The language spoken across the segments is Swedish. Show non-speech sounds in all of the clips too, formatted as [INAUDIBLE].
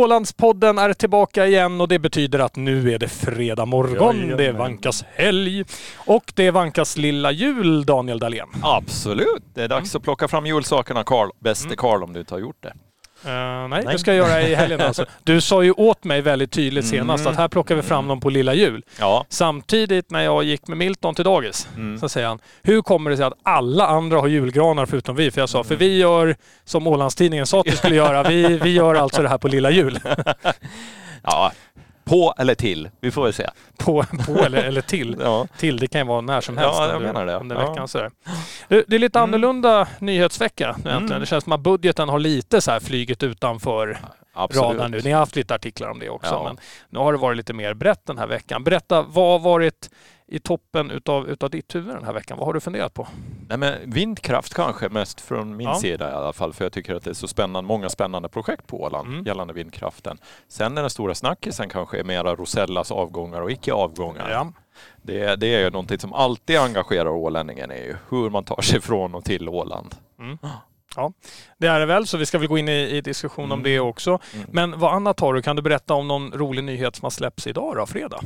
Ålandspodden är tillbaka igen och det betyder att nu är det fredag morgon. Jajamän. Det är Vankas helg och det är Vankas lilla jul, Daniel Dahlén. Absolut. Det är dags att plocka fram julsakerna, Karl. Bäste Mm. Karl, om du inte har gjort det. Eh, nej, Nej. det ska jag göra i helgen alltså. Du sa ju åt mig väldigt tydligt senast Mm. att här plockar vi fram dem på lilla jul. Ja. Samtidigt när jag gick med Milton till dagis Mm. så säger han, hur kommer det sig att alla andra har julgranar förutom vi? För jag sa, för vi gör som Ålandstidningen sa att vi skulle göra. Vi, vi gör alltså det här på lilla jul. [LAUGHS] ja. På eller till. Vi får väl se. På, på eller, eller till. [LAUGHS] Ja. Till, det kan ju vara när som helst Ja, jag menar det. under Ja. veckan. Sådär. Det, det är lite Mm. annorlunda nyhetsvecka nu äntligen. Mm. Det känns som att budgeten har lite så här flygit utanför radarn nu. Ni har haft lite artiklar om det också. Ja. Men nu har det varit lite mer brett den här veckan. Berätta, vad har varit i toppen utav, utav ditt huvud den här veckan? Vad har du funderat på? Nej, men vindkraft kanske mest från min Ja. sida i alla fall. För jag tycker att det är så spännande, många spännande projekt på Åland Mm. gällande vindkraften. Sen är den stora snackisen kanske är mera Rosellas avgångar och icke avgångar. Ja. Det, det är ju någonting som alltid engagerar ålänningen är ju hur man tar sig från och till Åland. Mm. Ja, det är det väl, så vi ska väl gå in i, i diskussion om Mm. det också. Mm. Men vad annat har du? Kan du berätta om någon rolig nyhet som har släppts idag då, fredag?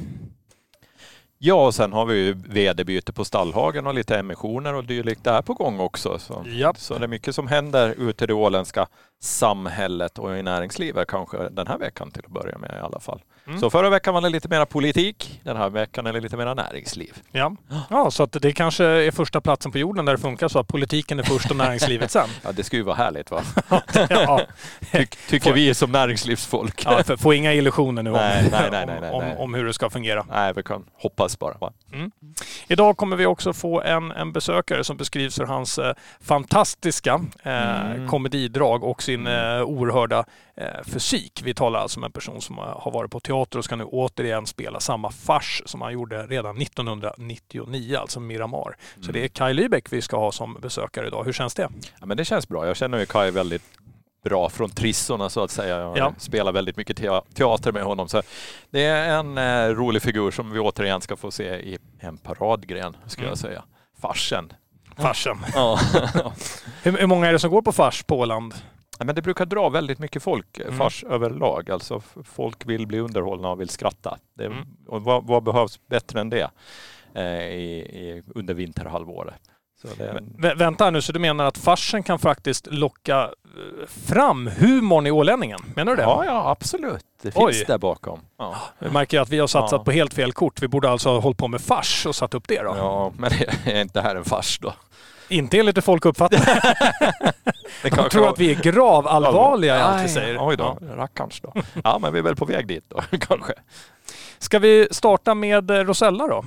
Ja, och sen har vi ju vd-byte på Stallhagen och lite emissioner och dylikt där på gång också. Så, så det är mycket som händer ute i det åländska samhället och i näringslivet kanske den här veckan till att börja med i alla fall. Mm. Så förra veckan var det lite mera politik, den här veckan är det lite mera näringsliv. Ja. ja, så att det kanske är första platsen på jorden där det funkar så att politiken är först och näringslivet sen. [LAUGHS] Ja, det skulle ju vara härligt va? [LAUGHS] ja, Tyck, tycker vi som näringslivsfolk. ja, för, få inga illusioner nu om, Nej, nej, nej, om, nej. om hur det ska fungera. Nej, vi kan hoppas bara. Va? Idag kommer vi också få en, en besökare som beskrivs för hans eh, fantastiska eh, Mm. komedidrag och sin Mm. oerhörda eh, fysik. Vi talar alltså om en person som har varit på teater och ska nu återigen spela samma fars som han gjorde redan 1999, alltså Miramar. Så Mm. det är Kai Lybeck vi ska ha som besökare idag. Hur känns det? Ja, men det känns bra. Jag känner ju Kai väldigt bra från trissorna så att säga. Jag Ja. spelar väldigt mycket te- teater med honom. Så det är en eh, rolig figur som vi återigen ska få se i en paradgren, skulle Mm. jag säga. Farsen. Farsen. Ja. [LAUGHS] Hur, hur många är det som går på fars på Åland? Men det brukar dra väldigt mycket folk, eh, Mm. fars överlag. Alltså folk vill bli underhållna och vill skratta. Det, Mm. och vad, vad behövs bättre än det eh, i, i, under vinterhalvåret? En, Vä- vänta nu, så du menar att farsen kan faktiskt locka eh, fram humorn i ålänningen? Menar du det? ja, ja, absolut. Det finns Oj. där bakom. Ja. Jag märker att vi har satsat Ja. på helt fel kort. Vi borde alltså ha hållit på med fars och satt upp det då. ja, men det är inte här en fars då. Inte enligt hur folk uppfattar [LAUGHS] det. Det De tror att vi är gravallvarliga i allt vi säger. Oj då, rackarns då. Ja, men vi är väl på väg dit då, [LAUGHS] kanske. Ska vi starta med eh, Rosella då?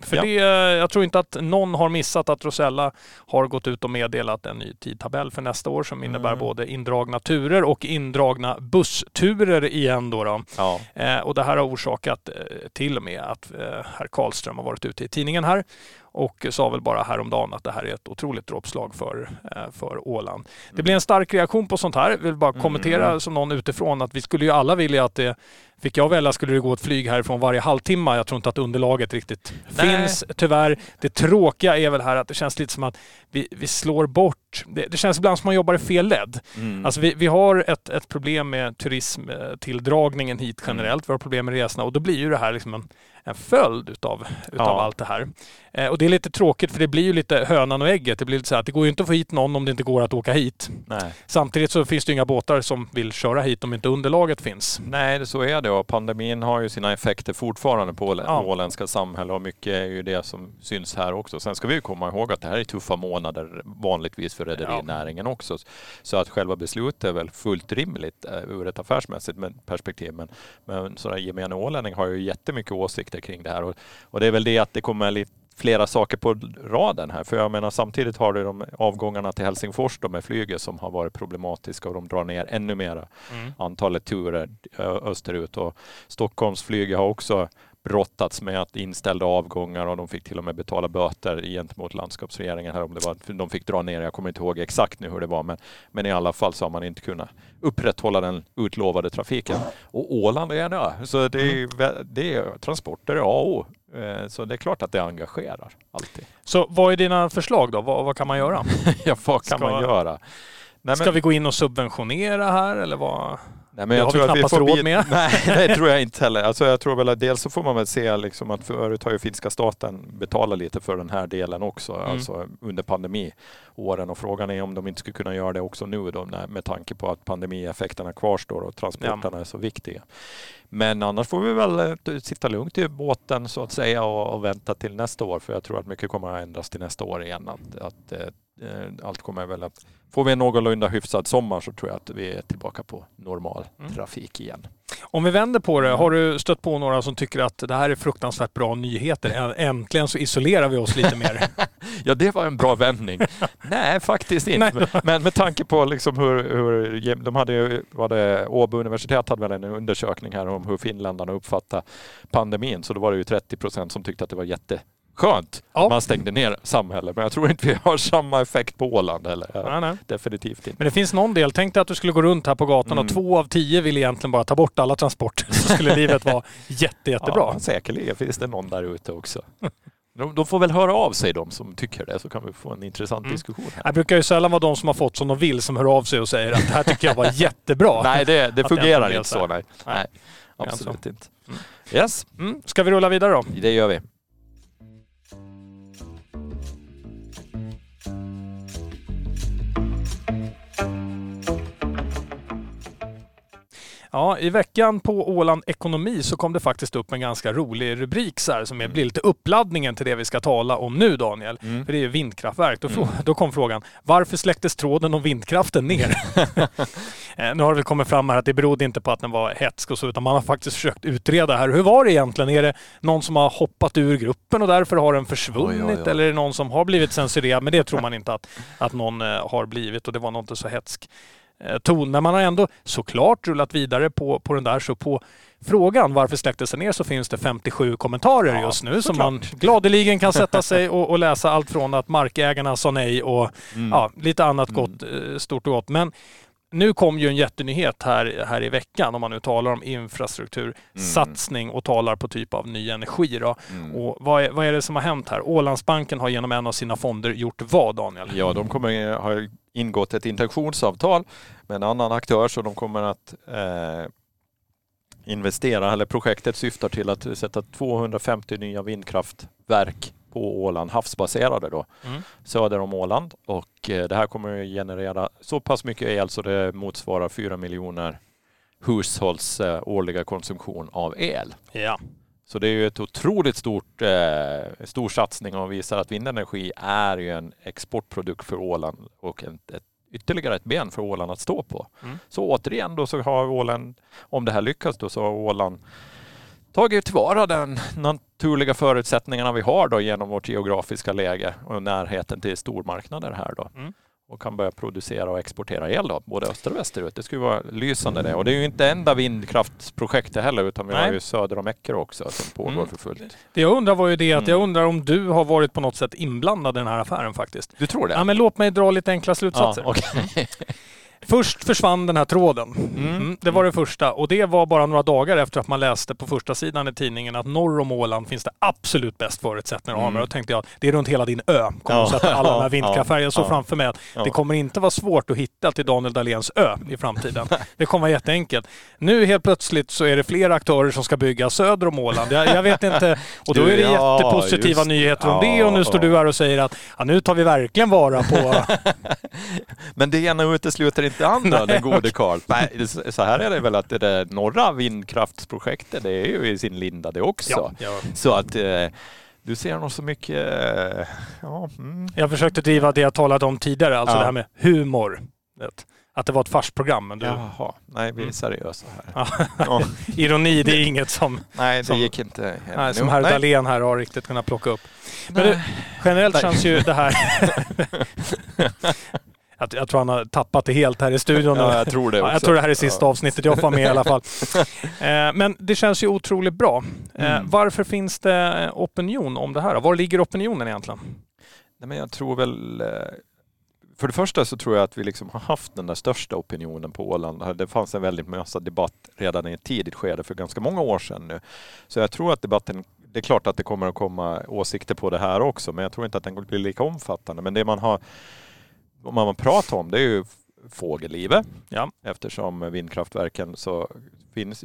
För ja. det, eh, jag tror inte att någon har missat att Rosella har gått ut och meddelat en ny tidtabell för nästa år som innebär Mm. både indragna turer och indragna bussturer igen. Då då. Ja. Eh, och det här har orsakat eh, till och med att eh, herr Karlström har varit ute i tidningen här och sa väl bara häromdagen att det här är ett otroligt dråpslag för, eh, för Åland. Det blir en stark reaktion på sånt här. Jag vill bara kommentera Mm. som någon utifrån att vi skulle ju alla vilja att det Fick jag välja skulle det gå ett flyg härifrån varje halvtimme. Jag tror inte att underlaget riktigt Nej. finns tyvärr. Det tråkiga är väl här att det känns lite som att vi, vi slår bort... Det, det känns ibland som att man jobbar i fel led. Mm. Alltså vi, vi har ett, ett problem med turismtilldragningen hit Mm. generellt. Vi har problem med resorna och då blir ju det här liksom en, en följd utav, utav Ja. allt det här. Eh, och det är lite tråkigt för det blir ju lite hönan och ägget. Det blir lite så här att det går ju inte att få hit någon om det inte går att åka hit. Nej. Samtidigt så finns det ju inga båtar som vill köra hit om inte underlaget finns. Nej, så är det och pandemin har ju sina effekter fortfarande på Ja. åländska samhället och mycket är ju det som syns här också. Sen ska vi ju komma ihåg att det här är tuffa månader vanligtvis för rederinäringen också. Så att själva beslutet är väl fullt rimligt eh, ur ett affärsmässigt perspektiv. Men, men sådär gemene ålänning har ju jättemycket åsikter kring det här och, och det är väl det att det kommer lite flera saker på raden här. För jag menar samtidigt har du de avgångarna till Helsingfors då med flyget som har varit problematiska och de drar ner ännu mera antalet turer österut. Och Stockholmsflyget har också brottats med att inställda avgångar och de fick till och med betala böter gentemot landskapsregeringen. Här om det var, de fick dra ner, jag kommer inte ihåg exakt nu hur det var, men, men i alla fall så har man inte kunnat upprätthålla den utlovade trafiken. Och Åland är ö, så det är, vä- det är transporter är A och O. Eh, Så det är klart att det engagerar alltid. Så vad är dina förslag då? Vad, vad kan man göra? [LAUGHS] Ja, vad kan Ska- man göra? Nej, Ska vi gå in och subventionera här eller vad? Nej, men jag det har vi knappast råd med. [LAUGHS] Nej, [LAUGHS] det tror jag inte heller. Alltså jag tror väl att dels så får man väl se liksom att förut har ju finska staten betalat lite för den här delen också, mm. alltså under pandemiåren och frågan är om de inte skulle kunna göra det också nu då med tanke på att pandemieffekterna kvarstår och transporterna ja. är så viktiga. Men annars får vi väl eh, sitta lugnt i båten så att säga och, och, vänta till nästa år för jag tror att mycket kommer att ändras till nästa år igen. Att, att Eh, allt kommer väl att... Får vi en någorlunda hyfsad sommar så tror jag att vi är tillbaka på normal mm. trafik igen. Om vi vänder på det, har du stött på några som tycker att det här är fruktansvärt bra nyheter? Äntligen så isolerar vi oss lite mer. [LAUGHS] ja, det var en bra vändning. [LAUGHS] Nej, faktiskt inte. [LAUGHS] Men med tanke på liksom hur, hur de hade ju, var det, Åbo universitet hade väl en undersökning här om hur finländarna uppfattar pandemin. Så då var det ju 30 procent som tyckte att det var jätte skönt ja. man stängde ner samhället. Men jag tror inte vi har samma effekt på Åland heller. Nej, nej. Definitivt inte. Men det finns någon del. Tänk dig att du skulle gå runt här på gatan mm. och två av tio vill egentligen bara ta bort alla transporter. [LAUGHS] Så skulle livet vara jätte, jättebra. Ja, säkerligen finns det någon där ute också. De, de, får väl höra av sig de som tycker det så kan vi få en intressant mm. diskussion. Här. Det brukar ju sällan vara de som har fått som de vill som hör av sig och säger att det här tycker jag var [LAUGHS] jättebra. nej, det, det fungerar inte så. Nej. nej. Absolut inte. Mm. Yes. Mm. Ska vi rulla vidare då? Det gör vi. Ja, i veckan på Åland Ekonomi så kom det faktiskt upp en ganska rolig rubrik så här, som är, blir lite uppladdningen till det vi ska tala om nu Daniel. Mm. För det är vindkraftverk. Då, mm. då kom frågan, varför släcktes tråden om vindkraften ner? [LAUGHS] Eh, nu har det väl kommit fram här att det berodde inte på att den var hetsk och så, utan man har faktiskt försökt utreda här. Hur var det egentligen? Är det någon som har hoppat ur gruppen och därför har den försvunnit? Oj, oj, oj. Eller är det någon som har blivit censurerad? Men det tror man inte att, att någon eh, har blivit och det var nog inte så hetsk Eh, ton. Men man har ändå såklart rullat vidare på, på den där. Så på frågan varför släcktes den ner så finns det 57 kommentarer ja, just nu som man gladeligen kan sätta sig och, och, läsa allt från att markägarna sa nej och mm. ja, lite annat mm. gott, eh, stort och gott. Men nu kom ju en jättenyhet här, här i veckan om man nu talar om infrastruktursatsning mm. och talar på typ av ny energi. Då. Mm. Och vad, är, vad är det som har hänt här? Ålandsbanken har genom en av sina fonder gjort vad Daniel? Ja, de kommer ha ingått ett intentionsavtal med en annan aktör så de kommer att eh, investera, eller projektet syftar till att sätta 250 nya vindkraftverk på Åland, havsbaserade då, mm. söder om Åland. Och eh, det här kommer att generera så pass mycket el så det motsvarar 4 miljoner hushålls eh, årliga konsumtion av el. Ja. Så det är ju ett otroligt stort, eh, stor satsning och visar att vindenergi är ju en exportprodukt för Åland och ett, ett ytterligare ett ben för Åland att stå på. Mm. Så återigen då så har Åland, om det här lyckas då, så har Åland tagit tillvara den naturliga förutsättningarna vi har då genom vårt geografiska läge och närheten till stormarknader här då. Mm. Och kan börja producera och exportera el då, både öster och västerut. Det skulle vara lysande det. Och det är ju inte enda vindkraftsprojektet heller utan vi Nej. har ju söder om Eckerö också som pågår mm. för fullt. Det jag undrar var ju det att mm. jag undrar om du har varit på något sätt inblandad i den här affären faktiskt. Du tror det? Ja men låt mig dra lite enkla slutsatser. Ja, okay. [LAUGHS] Först försvann den här tråden. Mm. Mm, det var det första och det var bara några dagar efter att man läste på första sidan i tidningen att norr om Åland finns det absolut bäst förutsättningar att mm. Då tänkte jag det är runt hela din ö. Kommer ja. sätta alla de här [LAUGHS] vindkraftverken. Jag såg ja. framför mig att ja. det kommer inte vara svårt att hitta till Daniel Dahléns ö i framtiden. det kommer vara jätteenkelt. Nu helt plötsligt så är det fler aktörer som ska bygga söder om Åland. Jag, jag vet inte. [LAUGHS] Och då är det jättepositiva nyheter om det och nu står du här och säger att nu tar vi verkligen vara på... [LAUGHS] Men det ena utesluter inte andra, den gode Karl. Nej, så här är det väl att det där norra vindkraftsprojektet, det är ju i sin linda det också. Ja, ja. Så att eh, du ser nog så mycket... Eh, ja, mm. Jag försökte driva det jag talade om tidigare, alltså ja. det här med humor. Att det var ett farsprogram. Men du... Jaha, nej vi är mm. seriösa här. Ja. [LAUGHS] Ironi, det är inget som... Nej, det som, gick inte. Nej, som herr Dahlén här har riktigt kunnat plocka upp. Men du, generellt nej. känns ju det här... [LAUGHS] [LAUGHS] Jag, jag, tror han har tappat det helt här i studion. Ja, jag tror det också. jag tror det här är sista ja. avsnittet jag får med i alla fall. [LAUGHS] Eh, men det känns ju otroligt bra. Eh, mm. Varför finns det opinion om det här? Var ligger opinionen egentligen? Nej, men jag tror väl... Eh, för det första så tror jag att vi liksom har haft den där största opinionen på Åland. Det fanns en väldigt massa debatt redan i ett tidigt skede för ganska många år sedan nu. Så jag tror att debatten det är klart att det kommer att komma åsikter på det här också men jag tror inte att den blir lika omfattande. Men det man har om man pratar om det är ju fågellivet. Ja. Eftersom vindkraftverken så finns,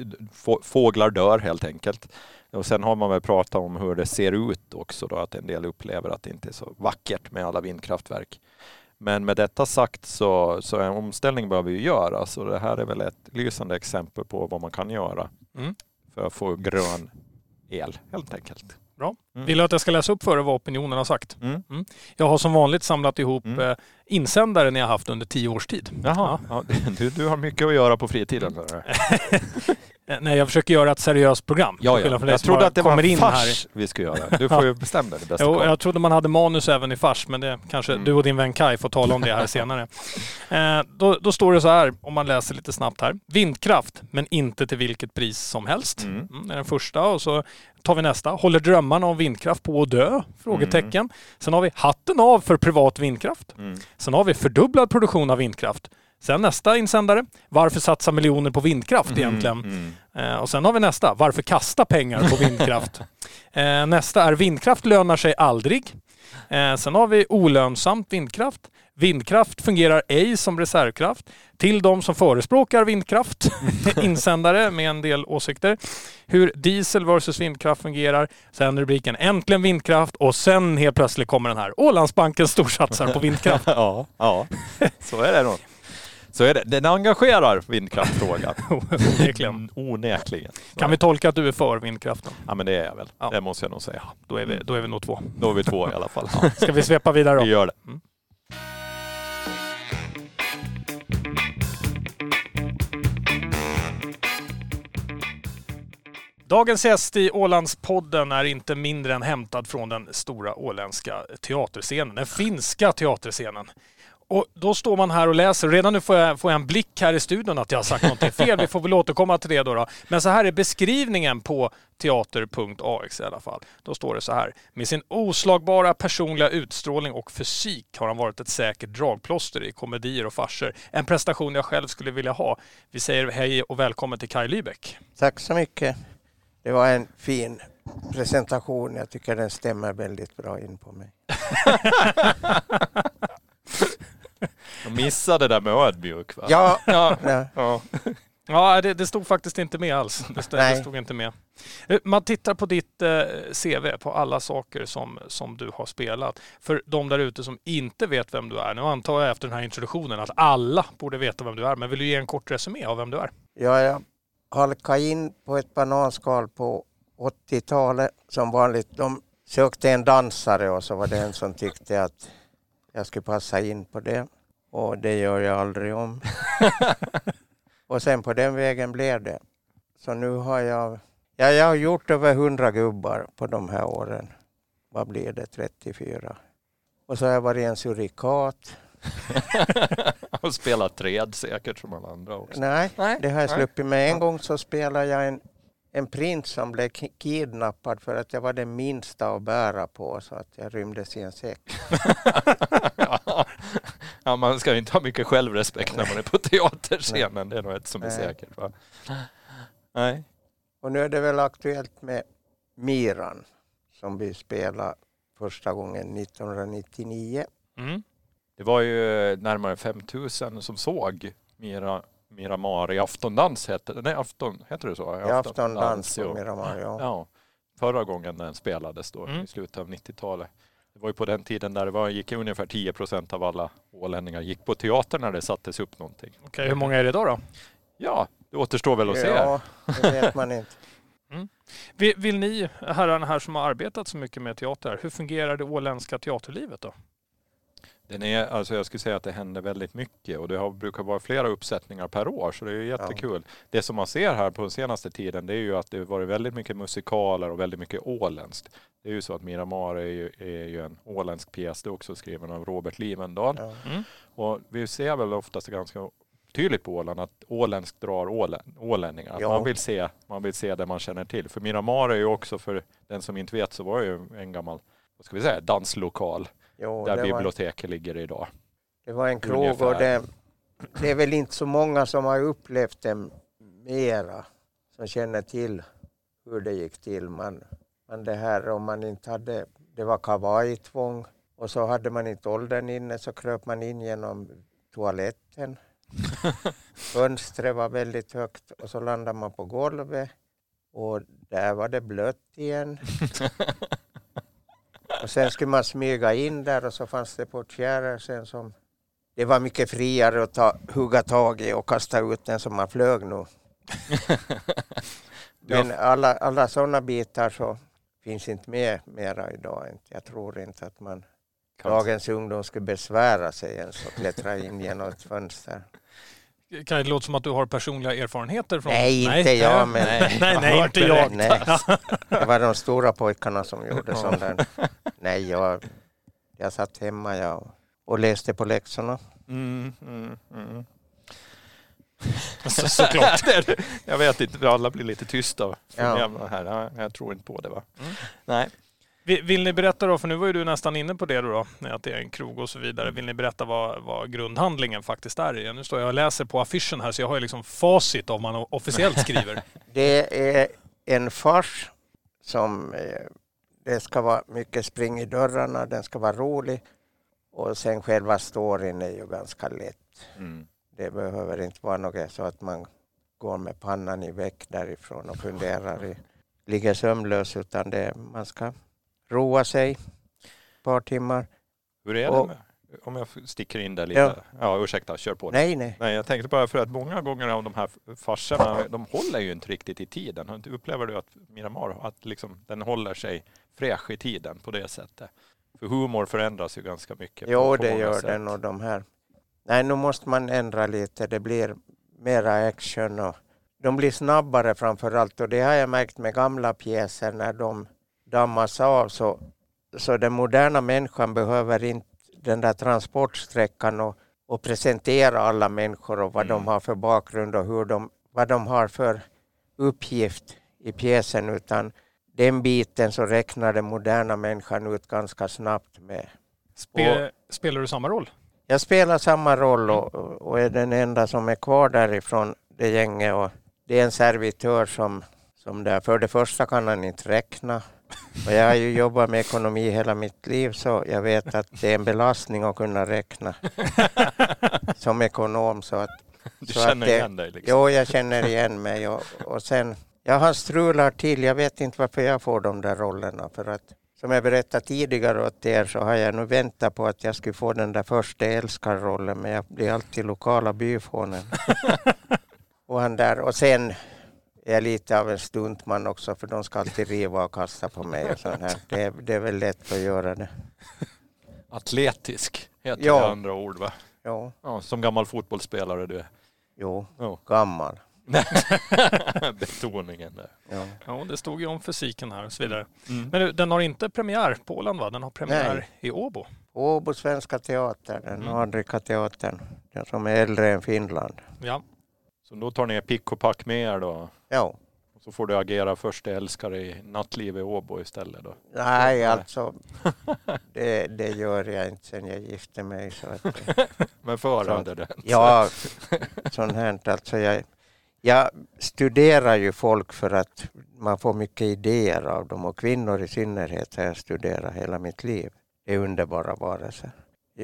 fåglar dör helt enkelt. Och sen har man väl pratat om hur det ser ut också då, att en del upplever att det inte är så vackert med alla vindkraftverk. Men med detta sagt så, så en omställning behöver vi göra. Så det här är väl ett lysande exempel på vad man kan göra mm. för att få grön el helt enkelt. Bra. Mm. Vill du att jag ska läsa upp för vad opinionen har sagt? Mm. Mm. Jag har som vanligt samlat ihop mm. eh, insändare ni har haft under tio års tid. Jaha, ja. Ja, du, du, har mycket att göra på fritiden. [LAUGHS] Eh, nej, jag försöker göra ett seriöst program. Ja, ja. Jag trodde att det var in fars här. vi skulle göra. Du [LAUGHS] får ju bestämma dig. Det jo, jag trodde man hade manus även i fars, men det kanske mm. du och din vän Kai får tala om det här senare. Eh, då, då, står det så här, om man läser lite snabbt här. Vindkraft, men inte till vilket pris som helst. Mm. Mm, det är den första. Och så tar vi nästa. Håller drömmarna om vindkraft på att dö? Frågetecken. Mm. Sen har vi hatten av för privat vindkraft. Mm. Sen har vi fördubblad produktion av vindkraft. Sen nästa insändare. Varför satsa miljoner på vindkraft mm, egentligen? Mm. Eh, och sen har vi nästa. Varför kasta pengar på vindkraft? [LAUGHS] eh, nästa är vindkraft lönar sig aldrig. Eh, sen har vi olönsamt vindkraft. Vindkraft fungerar ej som reservkraft. Till de som förespråkar vindkraft, [LAUGHS] insändare med en del åsikter. Hur diesel versus vindkraft fungerar. Sen rubriken Äntligen vindkraft och sen helt plötsligt kommer den här. Ålandsbanken storsatsar på vindkraft. [LAUGHS] ja, ja, så är det nog. Så är det. Den engagerar vindkraftfrågan. [LAUGHS] Onekligen. Onekligen. Kan vi tolka att du är för vindkraften? Ja men det är jag väl. Ja. Det måste jag nog säga. Då är vi, då är vi nog två. Då är vi två i alla fall. Ja. Ska vi svepa vidare då? Vi gör det. Mm. Dagens gäst i Ålandspodden är inte mindre än hämtad från den stora åländska teaterscenen, den finska teaterscenen. Och då står man här och läser. Redan nu får jag, får jag en blick här i studion att jag har sagt någonting fel. Vi får väl återkomma till det då, då. Men så här är beskrivningen på teater.ax i alla fall. Då står det så här. Med sin oslagbara personliga utstrålning och fysik har han varit ett säkert dragplåster i komedier och farser. En prestation jag själv skulle vilja ha. Vi säger hej och välkommen till Kaj Lybeck. Tack så mycket. Det var en fin presentation. Jag tycker den stämmer väldigt bra in på mig. De missade det där med ödmjuk va? Ja. [LAUGHS] ja. ja. ja det, det, stod faktiskt inte med alls. Det stod, det stod, inte med. Eh, man tittar på ditt eh, CV, på alla saker som, som du har spelat. För de där ute som inte vet vem du är, nu antar jag efter den här introduktionen att alla borde veta vem du är, men vill du ge en kort resumé av vem du är? Ja, jag halkade in på ett bananskal på 80-talet som vanligt. De sökte en dansare och så var det en som tyckte att jag skulle passa in på det. Och det gör jag aldrig om. [LAUGHS] och sen på den vägen blev det. Så nu har jag, ja, jag har gjort över 100 gubbar på de här åren. Vad blir det, 34? Och så har jag varit en surikat. [LAUGHS] och spelat träd säkert som alla andra också. Nej, Nej. det har jag sluppit med. En gång så spelade jag en en prins som blev kidnappad för att jag var den minsta att bära på så att jag rymdes i en säck. [LAUGHS] ja, man ska inte ha mycket självrespekt när man är på teaterscenen. Det är nog ett som är Nej. säkert. Va? Nej. Och nu är det väl aktuellt med Miran som vi spelade första gången 1999. Mm. Det var ju närmare 5000 som såg Mira Miramar i aftondans hette det. Nej, afton, heter det så? I aftondans på Miramar, ja. ja. Förra gången den spelades då mm. i slutet av 90-talet. Det var ju på den tiden där det var, gick ungefär 10 procent av alla ålänningar gick på teater när det sattes upp någonting. Okej, okay, hur många är det idag då? Ja, det återstår väl att se. Ja, det vet man inte. [LAUGHS] Mm. Vill, vill ni, herrarna här som har arbetat så mycket med teater, hur fungerar det åländska teaterlivet då? Den är, alltså jag skulle säga att det händer väldigt mycket och det har, brukar vara flera uppsättningar per år så det är jättekul. Ja. Det som man ser här på den senaste tiden det är ju att det har varit väldigt mycket musikaler och väldigt mycket åländskt. Det är ju så att Miramar är ju, är ju en åländsk pjäs, det är också skriven av Robert Livendal. Ja. Mm. Och vi ser väl oftast ganska tydligt på Åland att åländskt drar ålän, ålänningar. Ja. Man, vill se, man vill se det man känner till. För Miramar är ju också, för den som inte vet, så var det ju en gammal, vad ska vi säga, danslokal. Jo, där biblioteket var, ligger idag. Det var en krog och det, det är väl inte så många som har upplevt det mera som känner till hur det gick till. Man, man det här om man inte hade, det var kavajtvång och så hade man inte åldern inne så kröp man in genom toaletten. [LAUGHS] Fönstret var väldigt högt och så landade man på golvet och där var det blött igen. [LAUGHS] och sen skulle man smyga in där och så fanns det portiärer sen som det var mycket friare att ta, hugga tag i och kasta ut den som man flög nu. [LAUGHS] Men alla, alla sådana bitar så finns inte med mera idag. Jag tror inte att man dagens ungdom skulle besvära sig ens och klättra in genom ett fönster. Kan det låta som att du har personliga erfarenheter? Från... Nej, inte nej, jag. Men [LAUGHS] nej, nej, nej inte jag. Nej. Det var de stora pojkarna som gjorde sånt där. Nej, jag, jag satt hemma jag, och läste på läxorna. Mm, mm, mm. Så, såklart. [LAUGHS] jag vet inte, alla blir lite tysta. Ja. Här. Jag tror inte på det. Va? Mm. Nej. Vill ni berätta då, för nu var ju du nästan inne på det då, att det är en krog och så vidare. Vill ni berätta vad, vad grundhandlingen faktiskt är? Nu står jag och läser på affischen här så jag har ju liksom facit vad man officiellt skriver. [LAUGHS] det är en fars som eh, det ska vara mycket spring i dörrarna, den ska vara rolig och sen själva storyn är ju ganska lätt. Mm. Det behöver inte vara något så att man går med pannan i väck därifrån och funderar, i, ligger sömnlös utan det, man ska roa sig ett par timmar. Hur är och, det med, om jag sticker in där lite? Ja, ja ursäkta, kör på. Nej, nej. nej, jag tänkte bara för att många gånger av de här farserna, de håller ju inte riktigt i tiden. Upplever du att Miramar, att liksom, den håller sig fräsch i tiden på det sättet? För humor förändras ju ganska mycket. På det gör sätt. den och de här. Nej, nu måste man ändra lite. Det blir mera action och de blir snabbare framför allt och det har jag märkt med gamla pjäser när de dammas av så, så den moderna människan behöver inte den där transportsträckan och, och presentera alla människor och vad mm. de har för bakgrund och hur de, vad de har för uppgift i pjäsen utan den biten så räknar den moderna människan ut ganska snabbt med. Spel, och, spelar du samma roll? Jag spelar samma roll och, och, är den enda som är kvar därifrån det gänget. Och det är en servitör som, som där, för det första kan han inte räkna. Och jag har ju jobbat med ekonomi hela mitt liv så jag vet att det är en belastning att kunna räkna [LAUGHS] som ekonom. Så att, du så känner att det, igen dig? Liksom. Jo, jag känner igen mig. Och, och sen, jag har strular till. Jag vet inte varför jag får de där rollerna. För att, som jag berättade tidigare åt er så har jag nu väntat på att jag skulle få den där första älskarrollen men jag blir alltid lokala byfånen. [LAUGHS] och, han där, och sen är jag lite av en stuntman också för de ska alltid riva och kasta på mig. Och sånt här. Det, är, det är väl lätt att göra det. Atletisk heter ja. det andra ord va? Ja. ja. Som gammal fotbollsspelare du är. Jo, jo. gammal. [LAUGHS] Betoningen där. Ja. ja, det stod ju om fysiken här och så vidare. Mm. Men den har inte premiär på Åland va? Den har premiär Nej. i Åbo. Åbo Svenska Teatern, den mm. Teatern. Den som är äldre än Finland. Ja. Så då tar ni pick och pack med er då? Ja. Och så får du agera första älskare i nattliv i Åbo istället då? Nej, alltså [LAUGHS] det, det gör jag inte sen jag gifte mig. Så att, [LAUGHS] Men före hade det Ja, [LAUGHS] sånt här. Alltså jag, jag studerar ju folk för att man får mycket idéer av dem och kvinnor i synnerhet har jag studerat hela mitt liv. Det är underbara varelser.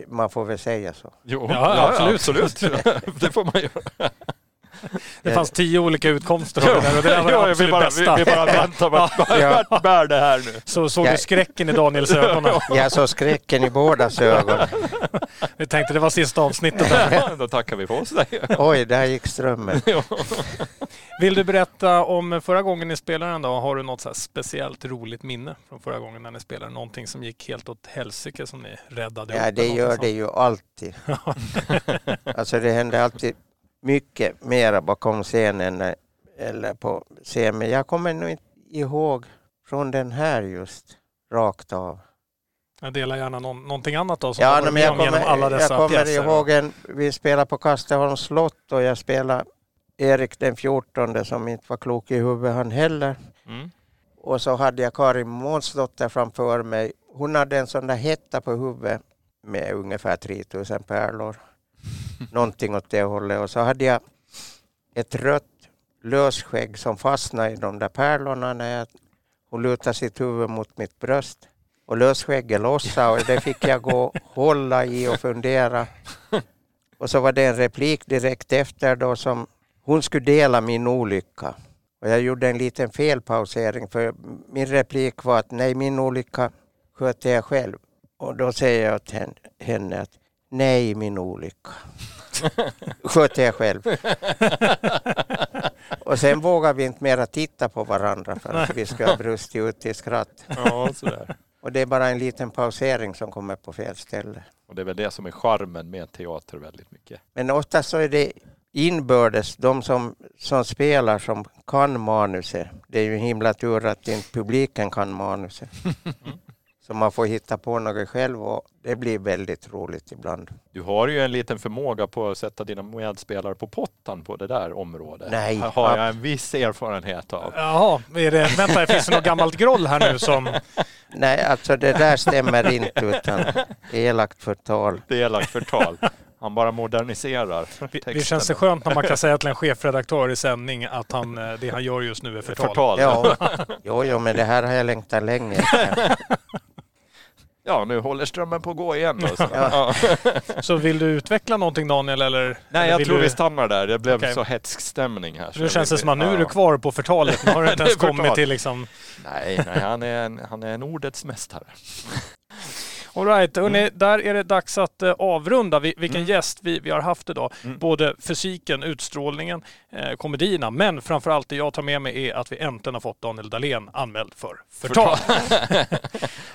Man får väl säga så. Jo, ja, ja absolut. absolut. det får man göra. Det fanns tio olika utkomster av det där och det där var det absolut bara, bästa. Vi, vi bara väntar på att ja. [LAUGHS] bär det här nu. Så såg du skräcken i Daniels ögon? Jag såg skräcken i bådas ögon. [LAUGHS] Vi tänkte det var sista avsnittet. Där. [LAUGHS] Då tackar vi för oss. Oj, där gick strömmen. Vill du berätta om förra gången ni spelade den då? Har du något så speciellt roligt minne från förra gången när ni spelade? Någonting som gick helt åt helsike som ni räddade? Ja, det gör det ju alltid. alltså det händer alltid mycket mera bakom scenen eller på scen. Men jag kommer nog inte ihåg från den här just rakt av. Jag delar gärna någon, någonting annat då som ja, men jag kommer, genom alla dessa Jag kommer pjäser. ihåg en, vi spelade på Kasteholms slott och jag spelade Erik den 14 som inte var klok i huvudet han heller. Mm. Och så hade jag Karin Månsdotter framför mig. Hon hade en sån där hetta på huvudet med ungefär 3000 pärlor. Någonting åt det hållet. Och så hade jag ett rött lösskägg som fastnade i de där pärlorna när jag, hon lutade sitt huvud mot mitt bröst. Och lösskägget lossade och det fick jag gå och hålla i och fundera. Och så var det en replik direkt efter då som hon skulle dela min olycka. Och jag gjorde en liten felpausering för min replik var att nej, min olycka sköter jag själv. Och då säger jag till henne att nej, min olycka sköter jag själv. [LAUGHS] och sen vågar vi inte mera titta på varandra för att vi ska ha brustit ut i skratt. Ja, sådär. Och det är bara en liten pausering som kommer på fel ställe. Och det är väl det som är charmen med teater väldigt mycket. Men ofta så är det inbördes, de som, som spelar som kan manuset. Det är ju himla tur att inte publiken kan manuset. [LAUGHS] Så man får hitta på något själv och det blir väldigt roligt ibland. Du har ju en liten förmåga på att sätta dina medspelare på pottan på det där området. Nej. Här har jag en viss erfarenhet av. Jaha, är det, vänta, finns det något gammalt groll här nu som... [LAUGHS] Nej, alltså det där stämmer inte utan elakt förtal. Det är elakt förtal. Han bara moderniserar texten. [LAUGHS] Det känns det skönt när man kan säga till en chefredaktör i sändning att han, eh, det han gör just nu är förtal. förtal. Ja, [LAUGHS] jo, jo, men det här har jag längtat länge efter. Ja, nu håller strömmen på att gå igen. Då, så. [LAUGHS] Ja. [LAUGHS] Så vill du utveckla någonting Daniel eller? Nej, eller jag tror du... vi stannar där. Det blev Okej. så hetsk stämning här. Nu känns det som att nu är du kvar på förtalet. Nu har du [LAUGHS] inte ens kommit till liksom... Nej, nej han, är en, han är en ordets mästare. All right, hörni, där är det dags att eh, avrunda. Vi, vilken Mm. gäst vi, vi har haft idag. Mm. Både fysiken, utstrålningen, eh, komedierna, men framförallt det jag tar med mig är att vi äntligen har fått Daniel Dahlén anmäld för förtal. [LAUGHS]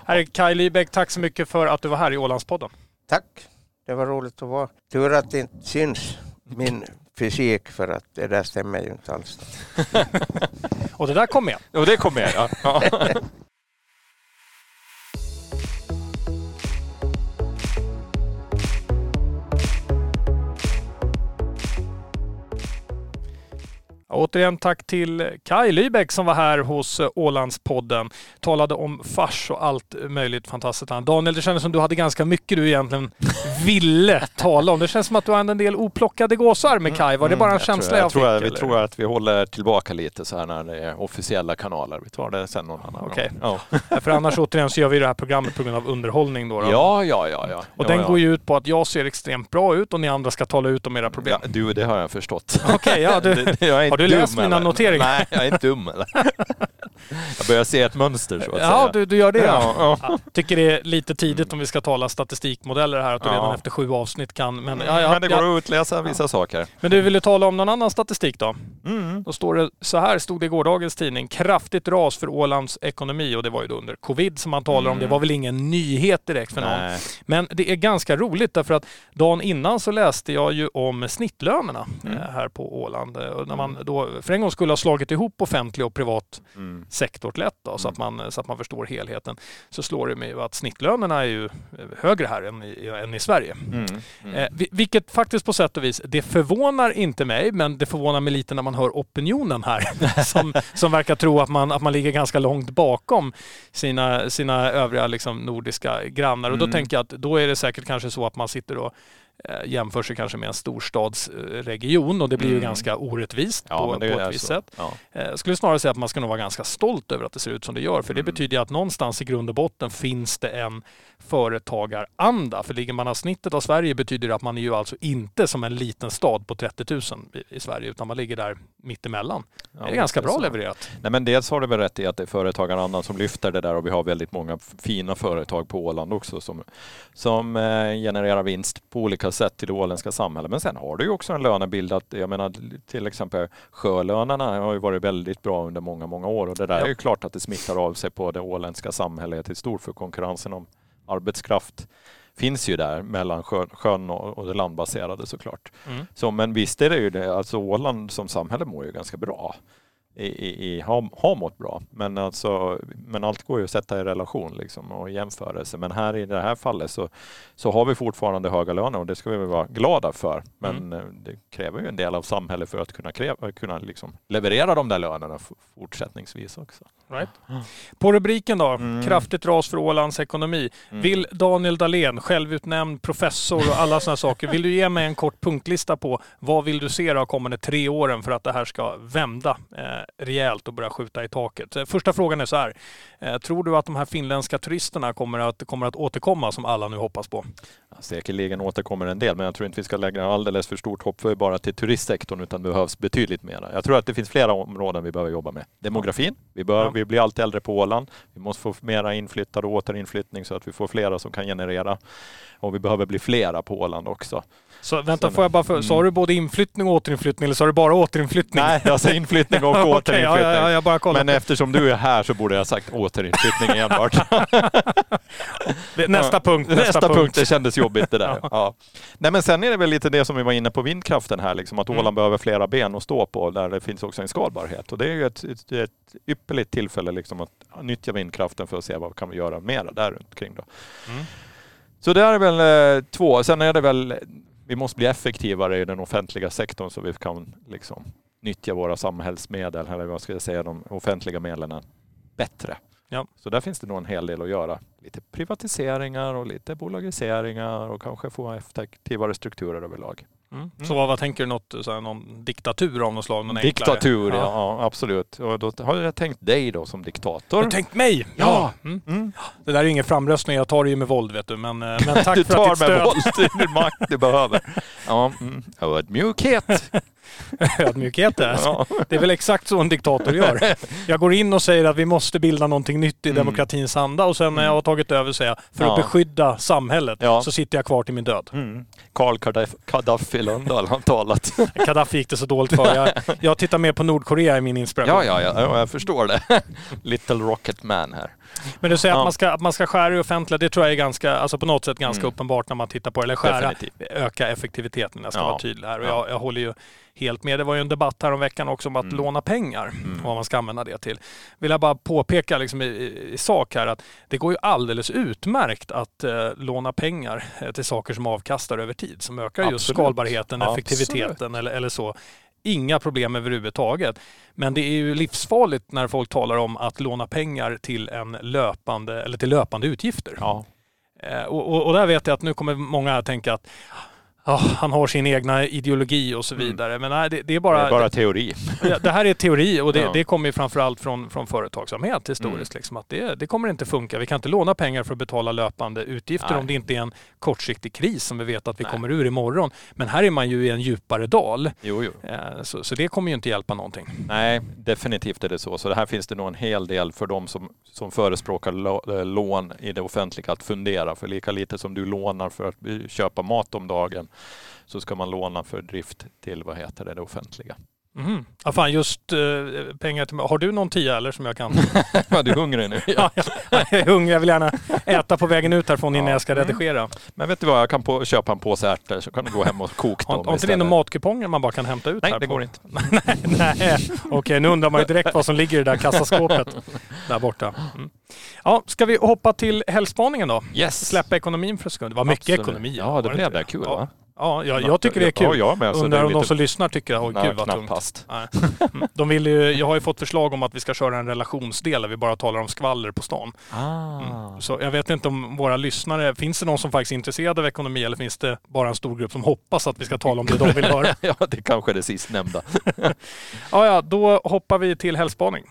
här är Kaj Lybeck, tack så mycket för att du var här i Ålandspodden. Tack, det var roligt att vara. Tur att det inte syns min fysik för att det där stämmer ju inte alls. [LAUGHS] Och det där kom med. Och det kom med, ja. [LAUGHS] Återigen tack till Kai Lybeck som var här hos eh, Ålandspodden. Talade om fars och allt möjligt fantastiskt. Daniel, det kändes som du hade ganska mycket du egentligen [LAUGHS] ville tala om. Det känns som att du har en del oplockade gåsar med Kai. Var det bara en Mm, jag känsla tror, jag, jag, tror fick? att, Vi tror att vi håller tillbaka lite så här när det är officiella kanaler. Vi tar det sen någon annan Okej. gång. Ja. För annars återigen så gör vi det här programmet på grund av underhållning. Då, då. ja, ja, ja. ja. Och ja, den ja. går ju ut på att jag ser extremt bra ut och ni andra ska tala ut om era problem. Ja, du, det har jag förstått. Okej, ja, du, [LAUGHS] Det- jag har du läst mina eller? noteringar? Nej, jag är inte dum eller? Jag börjar se ett mönster så att ja säga. du, du gör det. Ja, ja. Ja, tycker det är lite tidigt om vi ska tala statistikmodeller här, att du redan efter sju avsnitt kan... Men, ja, Men det går att utläsa vissa saker. men du, vill du tala om någon annan statistik då? Mm. Då står det så här, stod det i gårdagens tidning. Kraftigt ras för Ålands ekonomi och det var ju då under covid som man talar om. Det Mm. var väl ingen nyhet direkt för någon. Nej. Men det är ganska roligt därför att dagen innan så läste jag ju om snittlönerna Mm. eh, här på Åland. Eh, Och när man då för en gång skulle ha slagit ihop offentlig och privat Mm. sektor lätt då, så, Mm. att man, så att man förstår helheten. Så slår det mig att snittlönerna är ju eh, högre här än i, än i Sverige. Mm. Mm. Eh, vi- vilket faktiskt på sätt och vis, det förvånar inte mig, men det förvånar mig lite när man hör opinionen här. [LAUGHS] som, som verkar tro att man, att man ligger ganska långt bakom sina, sina övriga liksom, nordiska grannar. Och då Mm. tänker jag att då är det säkert kanske så att man sitter och jämför sig kanske med en storstadsregion och det blir ju Mm. ganska orättvist Ja, på, på det ett visst så. sätt. Ja. Eh, Jag skulle snarare säga att man ska nog vara ganska stolt över att det ser ut som det gör. För det Mm. betyder ju att någonstans i grund och botten finns det en företagaranda. För ligger man av snittet av Sverige betyder det att man är ju alltså inte som en liten stad på 30 000 i, i Sverige utan man ligger där mittemellan. Ja, det är ganska bra så. levererat. Nej, men dels har du väl rätt i att det är företagarandan som lyfter det där och vi har väldigt många fina företag på Åland också som, som eh, genererar vinst på olika sätt till det åländska samhället. Men sen har du ju också en lönebild att, jag menar till exempel sjölönerna har ju varit väldigt bra under många, många år och det där Ja. är ju klart att det smittar av sig på det åländska samhället i stort för konkurrensen om arbetskraft finns ju där mellan sjön, och det landbaserade såklart. Mm. Så, men visst är det ju det, alltså Åland som samhälle mår ju ganska bra. I, i, har, har mått bra. Men, alltså, men allt går ju att sätta i relation liksom, och jämförelse. Men här i det här fallet så, så har vi fortfarande höga löner och det ska vi väl vara glada för. Men Mm. eh, det kräver ju en del av samhället för att kunna, kräva, kunna liksom leverera de där lönerna fortsättningsvis också. Right. [GASPS] På rubriken då, Mm. kraftigt ras för Ålands ekonomi. Mm. Vill Daniel Dahlén, självutnämnd professor och alla sådana saker, vill du ge mig en kort punktlista på vad vill du se de kommande tre åren för att det här ska vända eh, rejält och börja skjuta i taket? Eh, Första frågan är så här. Eh, tror du att de här finländska turisterna kommer att, kommer att återkomma som alla nu hoppas på? Säkerligen återkommer en del, men jag tror inte vi ska lägga alldeles för stort hopp för bara till turistsektorn, utan det behövs betydligt mer. Jag tror att det finns flera områden vi behöver jobba med. Demografin, vi, bör, ja. vi blir allt äldre på Åland. Vi måste få mera inflyttade och återinflyttning så att vi får flera som kan generera. Och vi behöver bli flera på Åland också. Så vänta, får jag bara för, mm. sa du både inflyttning och återinflyttning eller sa du bara återinflyttning? Nej, jag sa inflyttning och [LAUGHS] återinflyttning. okay, ja, ja, ja, Men eftersom du är här så borde jag sagt återinflyttning enbart. [LAUGHS] [LAUGHS] nästa punkt. Nästa, nästa punkt. Det kändes jobbigt det där. ja. Nej, men sen är det väl lite det som vi var inne på vindkraften här, liksom, att mm. Åland behöver flera ben att stå på där det finns också en skalbarhet. Och det är ju ett, ett, ett ypperligt tillfälle liksom, att nyttja vindkraften för att se vad kan vi göra mera där runt omkring. Då. Mm. Så det är väl eh, två. Sen är det väl, vi måste bli effektivare i den offentliga sektorn så vi kan liksom nyttja våra samhällsmedel, eller vad ska jag säga, de offentliga medlen bättre. Ja. Så där finns det nog en hel del att göra. Lite privatiseringar och lite bolagiseringar och kanske få effektivare strukturer överlag. Mm. Så vad, vad, tänker du? Något, så här, någon diktatur av något slag? Någon diktatur, ja. ja. absolut. Och då har jag tänkt dig då som diktator. Du har tänkt mig? Ja! ja. Mm. Mm. Det där är ingen framröstning, jag tar det ju med våld vet du. Men, eh, men [LAUGHS] tack du för att ditt stöd... Du tar med våld, det är makt du behöver. Ja, mm. ödmjukhet. [LAUGHS] Ödmjukhet är. Ja. Det är väl exakt så en diktator gör. Jag går in och säger att vi måste bilda någonting nytt i mm. demokratins anda och sen när jag har tagit över säger jag för att beskydda samhället ja. så sitter jag kvar till min död. Mm. Karl Gaddafi Lundahl har talat. [LAUGHS] Gaddafi gick det så dåligt för. Jag, jag tittar mer på Nordkorea i min inspiration. Ja, ja, ja, jag förstår det. [LAUGHS] Little Rocket Man här. Men du säger ja. att, man ska, att man ska skära i offentliga, det tror jag är ganska, alltså på något sätt ganska mm. uppenbart när man tittar på det. Eller skära, Definitivt. öka effektiviteten. Jag ska ja. vara tydlig här. Och jag, jag håller ju helt med. Det var ju en debatt här om veckan också om att mm. låna pengar mm. och vad man ska använda det till. Vill jag bara påpeka liksom i, i, sak här att det går ju alldeles utmärkt att eh, låna pengar eh, till saker som avkastar över tid, som ökar Absolut. just skalbarheten, effektiviteten eller, eller så. Inga problem överhuvudtaget. Men det är ju livsfarligt när folk talar om att låna pengar till en löpande eller till löpande utgifter. Ja. Eh, och, och, och, där vet jag att nu kommer många att tänka att oh, han har sin egna ideologi och så mm. vidare. Mm. Men nej, det, det, är bara... Det är bara teori. Det, det här är teori och det, ja. det kommer ju framförallt från, från företagsamhet historiskt. Mm. Liksom, att det, det kommer inte funka. Vi kan inte låna pengar för att betala löpande utgifter nej. om det inte är en kortsiktig kris som vi vet att vi nej. kommer ur imorgon. Men här är man ju i en djupare dal. Jo, jo. Eh, så, så det kommer ju inte hjälpa någonting. Nej, definitivt är det så. Så det här finns det nog en hel del för de som, som förespråkar eh, lån i det offentliga att fundera. För lika lite som du lånar för att köpa mat om dagen så ska man låna för drift till vad heter det, det offentliga. Mm. Ja, fan, just uh, pengar till Har du någon tia eller som jag kan? [LAUGHS] ja, du är hungrig nu. [LAUGHS] ja, jag är hungrig. Jag vill gärna äta på vägen ut härifrån innan ja. jag ska mm. redigera. Mm. Men vet du vad, jag kan på, köpa en påse ärtor så kan du gå hem och koka dem Har inte det några matkuponger man bara kan hämta ut? Nej, här det på? går inte. [LAUGHS] nej, nej. okej nu undrar man ju direkt vad som ligger i det där kassaskåpet där borta. Mm. Ja, ska vi hoppa till helgspaningen då? Yes. Släppa ekonomin för en sekund. Det var mycket Absolut. ekonomi. Ja, det blev det. Kul va? Ja, jag, jag tycker det är kul. Ja, jag Undrar om de som lyssnar tycker, åh gud vad tungt. Mm. De vill ju, jag har ju fått förslag om att vi ska köra en relationsdel där vi bara talar om skvaller på stan. Ah. Mm. Så jag vet inte om våra lyssnare, finns det någon som faktiskt är intresserad av ekonomi eller finns det bara en stor grupp som hoppas att vi ska tala om det de vill höra? [LAUGHS] ja, det kanske är det sistnämnda. [LAUGHS] ja, ja, då hoppar vi till helgspaning.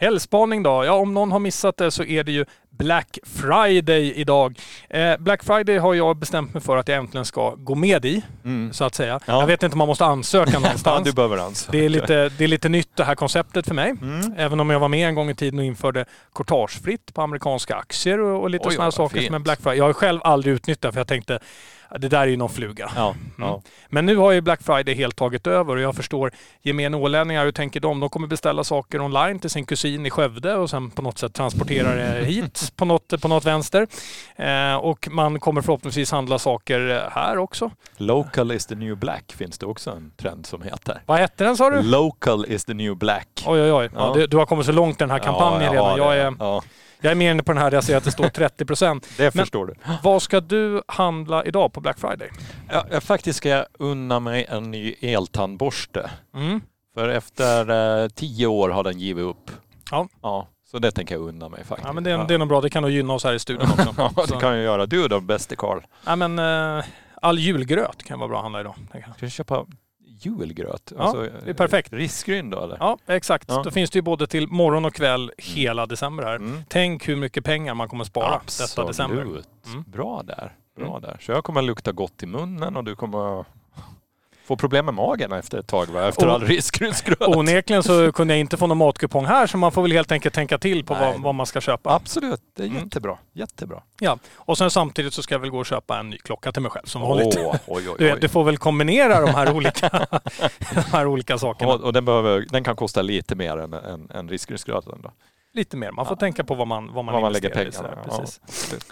Helgspaning då? Ja, om någon har missat det så är det ju Black Friday idag. Eh, Black Friday har jag bestämt mig för att jag äntligen ska gå med i, mm. så att säga. Ja. Jag vet inte om man måste ansöka [LAUGHS] någonstans. du behöver ansöka. Det är, lite, det är lite nytt det här konceptet för mig. Mm. Även om jag var med en gång i tiden och införde courtagefritt på amerikanska aktier och, och lite sådana saker som en Black Friday. Jag har själv aldrig utnyttjat för jag tänkte det där är ju någon fluga. Ja, mm. ja. Men nu har ju Black Friday helt tagit över och jag förstår gemene ålänningar, hur tänker de? De kommer beställa saker online till sin kusin i Skövde och sen på något sätt transportera det [LAUGHS] hit på något, på något vänster. Eh, och man kommer förhoppningsvis handla saker här också. Local is the new black finns det också en trend som heter. Vad hette den sa du? Local is the new black. Oj oj oj, ja. du, du, har kommit så långt i den här kampanjen redan. Jag är, jag är mer inne på den här där jag ser att det står 30 procent. [LAUGHS] det förstår du. Vad ska du handla idag på Black Friday? Ja, jag faktiskt ska jag unna mig en ny eltandborste. Mm. För efter eh, tio år har den givit upp. Ja. ja. Så det tänker jag unna mig faktiskt. Ja, men det, är, det är nog bra. Det kan nog gynna oss här i studion också. [LAUGHS] ja, det kan jag göra. Du då, bäste Karl? Ja, men, eh, all julgröt kan vara bra att handla idag. jag. Ska du köpa julgröt? Ja, det är perfekt. Risgryn då eller? Ja, exakt. Ja. Då finns det ju både till morgon och kväll hela december här. Mm. Tänk hur mycket pengar man kommer spara detta december. Absolut. Mm. Bra där. Bra Mm. där. Så jag kommer lukta gott i munnen och du kommer få problem med magen efter ett tag va? Efter Och- all risgrynsgröt. Onekligen så kunde jag inte få någon matkupong här så man får väl helt enkelt tänka till på vad, vad man ska köpa. Absolut, det är Mm. jättebra. Jättebra. Ja. Och sen samtidigt så ska jag väl gå och köpa en ny klocka till mig själv som vanligt. Oj, oj, [LAUGHS] Du, du får väl kombinera de här olika, [LAUGHS] de här olika sakerna. Och, och den, behöver, den kan kosta lite mer än, än, än risgrynsgröten då. Lite mer. Man får Ja. tänka på vad man, vad man, Vad man lägger pengarna. Ja.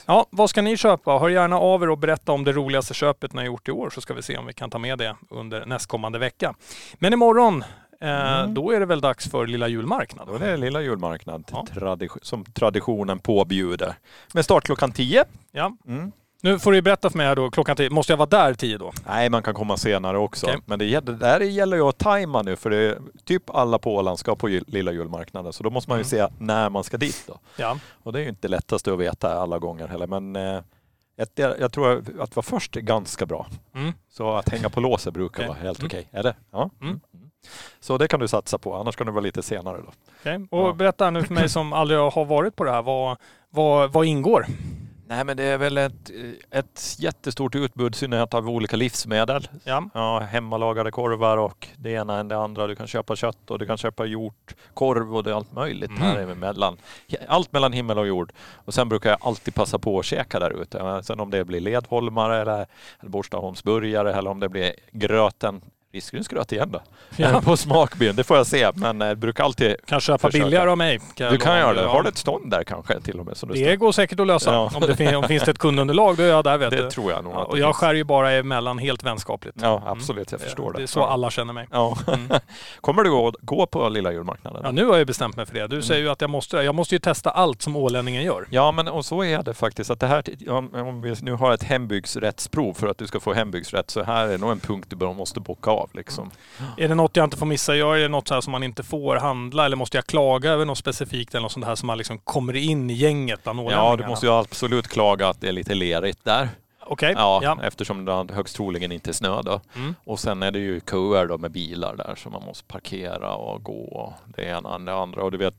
Ja, vad ska ni köpa? Hör gärna av er och berätta om det roligaste köpet ni har gjort i år så ska vi se om vi kan ta med det under nästkommande vecka. Men imorgon, eh, Mm. då är det väl dags för lilla julmarknad? Då är det lilla julmarknad Ja. tradi- som traditionen påbjuder. Med start klockan 10. Ja. Mm. Nu får du berätta för mig här då, klockan tio. Måste jag vara där tio då? Nej, man kan komma senare också. Okej. Men det, det där gäller ju att tajma nu för det är, typ alla på Åland ska på jul, lilla julmarknaden. Så då måste man ju Mm. se när man ska dit då. Ja. Och det är ju inte lättast att veta alla gånger heller. Men eh, ett, jag, tror att vara först är ganska bra. Mm. Så att hänga på låset brukar Okej. vara helt Mm. okej. Är det? Ja. Mm. Så det kan du satsa på. Annars kan du vara lite senare då. Okej. Och Ja. berätta nu för mig som aldrig har varit på det här, vad, vad, vad ingår? Nej men det är väl ett, ett jättestort utbud i synnerhet av olika livsmedel. Ja. Ja, hemmalagade korvar och det ena än det andra. Du kan köpa kött och du kan köpa hjort, korv och det är allt möjligt Mm. här emellan. Allt mellan himmel och jord. Och sen brukar jag alltid passa på att käka där ute. Sen om det blir ledholmare eller, eller Borstaholmsburgare eller om det blir gröten risgrynsgröt igen då. Ja. [LAUGHS] På smakbyn, det får jag se. Men jag brukar alltid... Kan köpa Försöka. billigare av mig. jag Du kan göra det. Har du ett stånd där kanske till och med? Som Det går säkert att lösa. Ja. Om det fin- om finns det ett kundunderlag, då är jag där vet det du. tror jag nog. Ja, att och det jag finns. skär ju bara emellan helt vänskapligt. Ja, absolut. Jag förstår det. Det är så alla känner mig. Ja. Mm. [LAUGHS] Kommer du att gå på lilla julmarknaden? Ja, nu har jag bestämt mig för det. Du säger ju att jag måste det. Jag måste ju testa allt som ålänningen gör. Ja, men och så är det faktiskt. Att det här, om, om vi nu har ett hembygdsrättsprov för att du ska få hembygdsrätt så här är nog en punkt du bara måste bocka av. Liksom. Är det något jag inte får missa? Gör är det något så här som man inte får handla? Eller måste jag klaga över något specifikt eller något sånt här som man liksom kommer in i gänget bland Ja, du måste ju absolut klaga att det är lite lerigt där. Okej. Ja, Ja. eftersom det högst troligen inte är snö då. Mm. Och sen är det ju köer då med bilar där så man måste parkera och gå och det ena och det andra. Och du vet,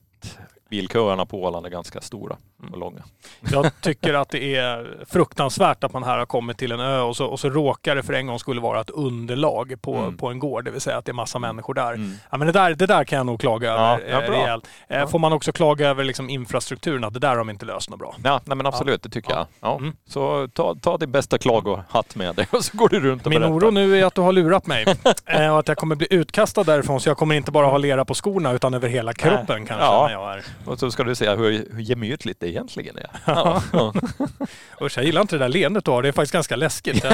bilköerna på Åland är ganska stora och långa. Jag tycker att det är fruktansvärt att man här har kommit till en ö och så, och så råkar det för en gång skulle vara ett underlag på, Mm. på en gård. Det vill säga att det är massa människor där. Mm. Ja, men det, där, det där kan jag nog klaga Ja, över ja, eh, rejält. Eh, Ja. Får man också klaga över liksom infrastrukturen? Att det där har de inte löst något bra. Ja, nej men absolut, det tycker Ja. jag. Ja. Mm. Så ta, ta din bästa klagohatt med dig [LAUGHS] och så går du runt och Min berättar. oro nu är att du har lurat mig [LAUGHS] eh, och att jag kommer bli utkastad därifrån så jag kommer inte bara ha lera på skorna utan över hela kroppen kanske Ja. när jag är. Och så ska du se hur, hur gemytligt det egentligen är. Ja. [LAUGHS] Usch, jag gillar inte det där leendet du har. Det är faktiskt ganska läskigt. [LAUGHS]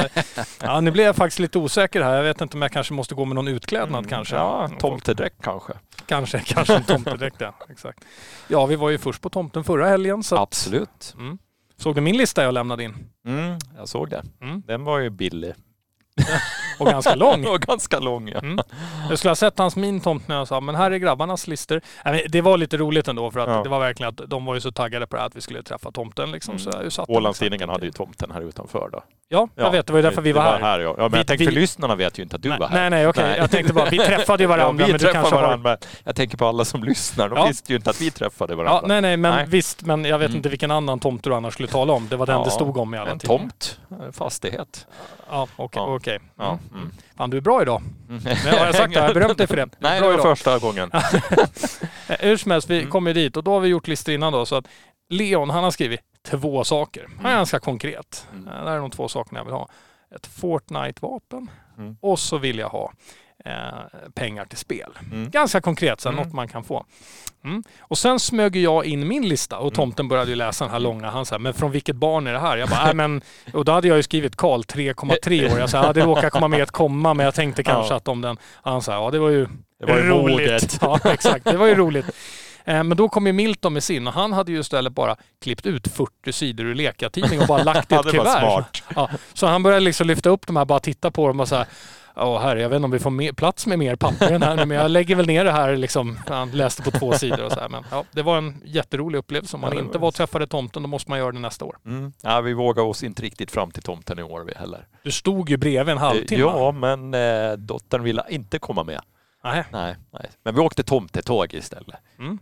Ja, nu blir jag faktiskt lite osäker här. Jag vet inte om jag kanske måste gå med någon utklädnad kanske. Mm. Ja, tomtedräkt kanske. Kanske, kanske en tomtedräkt ja. [LAUGHS] Exakt. Ja, vi var ju först på tomten förra helgen. Så att, Absolut. mm. Såg du min lista jag lämnade in? Mm, jag såg det. Mm. Den var ju billig. [LAUGHS] Och ganska lång. Och ganska lång ja. Mm. Jag skulle ha sett hans min tomt när jag sa, men här är grabbarnas listor. Det var lite roligt ändå för att Ja. det var verkligen att de var ju så taggade på det här att vi skulle träffa tomten liksom. Så satt dem Ålandstidningen hade ju tomten här utanför då. Ja, jag vet. Det var ju därför vi var det här. ja. ja men Vi- jag tänkte, vi- för lyssnarna vet ju inte att du nej, var här. nej, nej, okej. Jag tänkte bara, vi träffade ju [LAUGHS] varandra. ja, vi träffade har- varandra. men Jag tänker på alla som lyssnar. De Ja. visste ju inte att vi träffade varandra. Ja, nej, nej, men Nej. visst. Men jag vet Mm. inte vilken annan tomt du annars skulle tala om. Det var den Ja, det stod om i alla En tomt, fastighet. Ja, okej. Okej. Ja. Mm. Mm. Fan, du är bra idag. Mm. Men har jag sagt det? Har jag berömt dig för det? [LAUGHS] Nej, det var idag. första gången. [LAUGHS] Eh, Hur som helst, vi Mm. kom ju dit och då har vi gjort listor innan då. Så att Leon, han har skrivit två saker. Han är Mm. ganska konkret. Mm. Eh, Det här är de två sakerna jag vill ha. Ett Fortnite-vapen Mm. och så vill jag ha eh, pengar till spel. Mm. Ganska konkret, så Mm. något man kan få. Mm. Och sen smög jag in min lista och tomten började ju läsa den här långa. Han sa, men från vilket barn är det här? Jag bara, [LAUGHS] men... Och då hade jag ju skrivit Karl 3,3 år. Jag sa, ja, det råkar komma med ett komma, men jag tänkte kanske Ja. att om den... Han sa, ja det var ju Det var ju roligt. [LAUGHS] Ja, exakt. Det var ju roligt. Eh, Men då kom ju Milton med sin och han hade ju istället bara klippt ut 40 sidor ur Leka-tidning och bara lagt i ett [LAUGHS] kuvert. smart. Ja, så han började liksom lyfta upp de här, bara titta på dem och så här, Ja, herre, jag vet inte om vi får mer, plats med mer papper än här nu, men jag lägger väl ner det här liksom. Han läste på två sidor och så här. Men ja, det var en jätterolig upplevelse. Om man Ja, det inte var och träffade tomten, då måste man göra det nästa år. Mm. Ja, vi vågar oss inte riktigt fram till tomten i år vi heller. Du stod ju bredvid en halvtimme. Ja, men eh, dottern ville inte komma med. Nej. Nej, nej. Men vi åkte tomtetåg istället. Mm.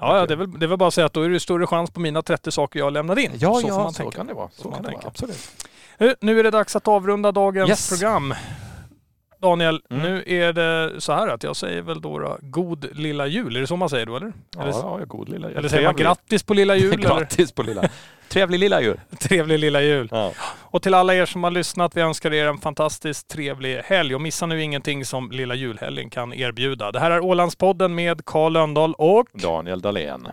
Ja, ja det, är väl, det är väl bara att säga att då är det större chans på mina 30 saker jag lämnade in. Ja, så ja, får man så tänka. kan det vara. Så, man kan det tänka. vara. Absolut. Eh, Nu är det dags att avrunda dagens Yes. program. Daniel, Mm. nu är det så här att jag säger väl då, god lilla jul. Är det så man säger då eller? Ja, eller, ja, god lilla jul. eller säger man Trevlig. grattis på lilla jul? [LAUGHS] Grattis på lilla. Trevlig lilla jul. [LAUGHS] trevlig lilla jul. Ja. Och till alla er som har lyssnat, vi önskar er en fantastiskt trevlig helg. Och missa nu ingenting som lilla julhelgen kan erbjuda. Det här är Ålandspodden med Karl Lönndahl och Daniel Dahlén.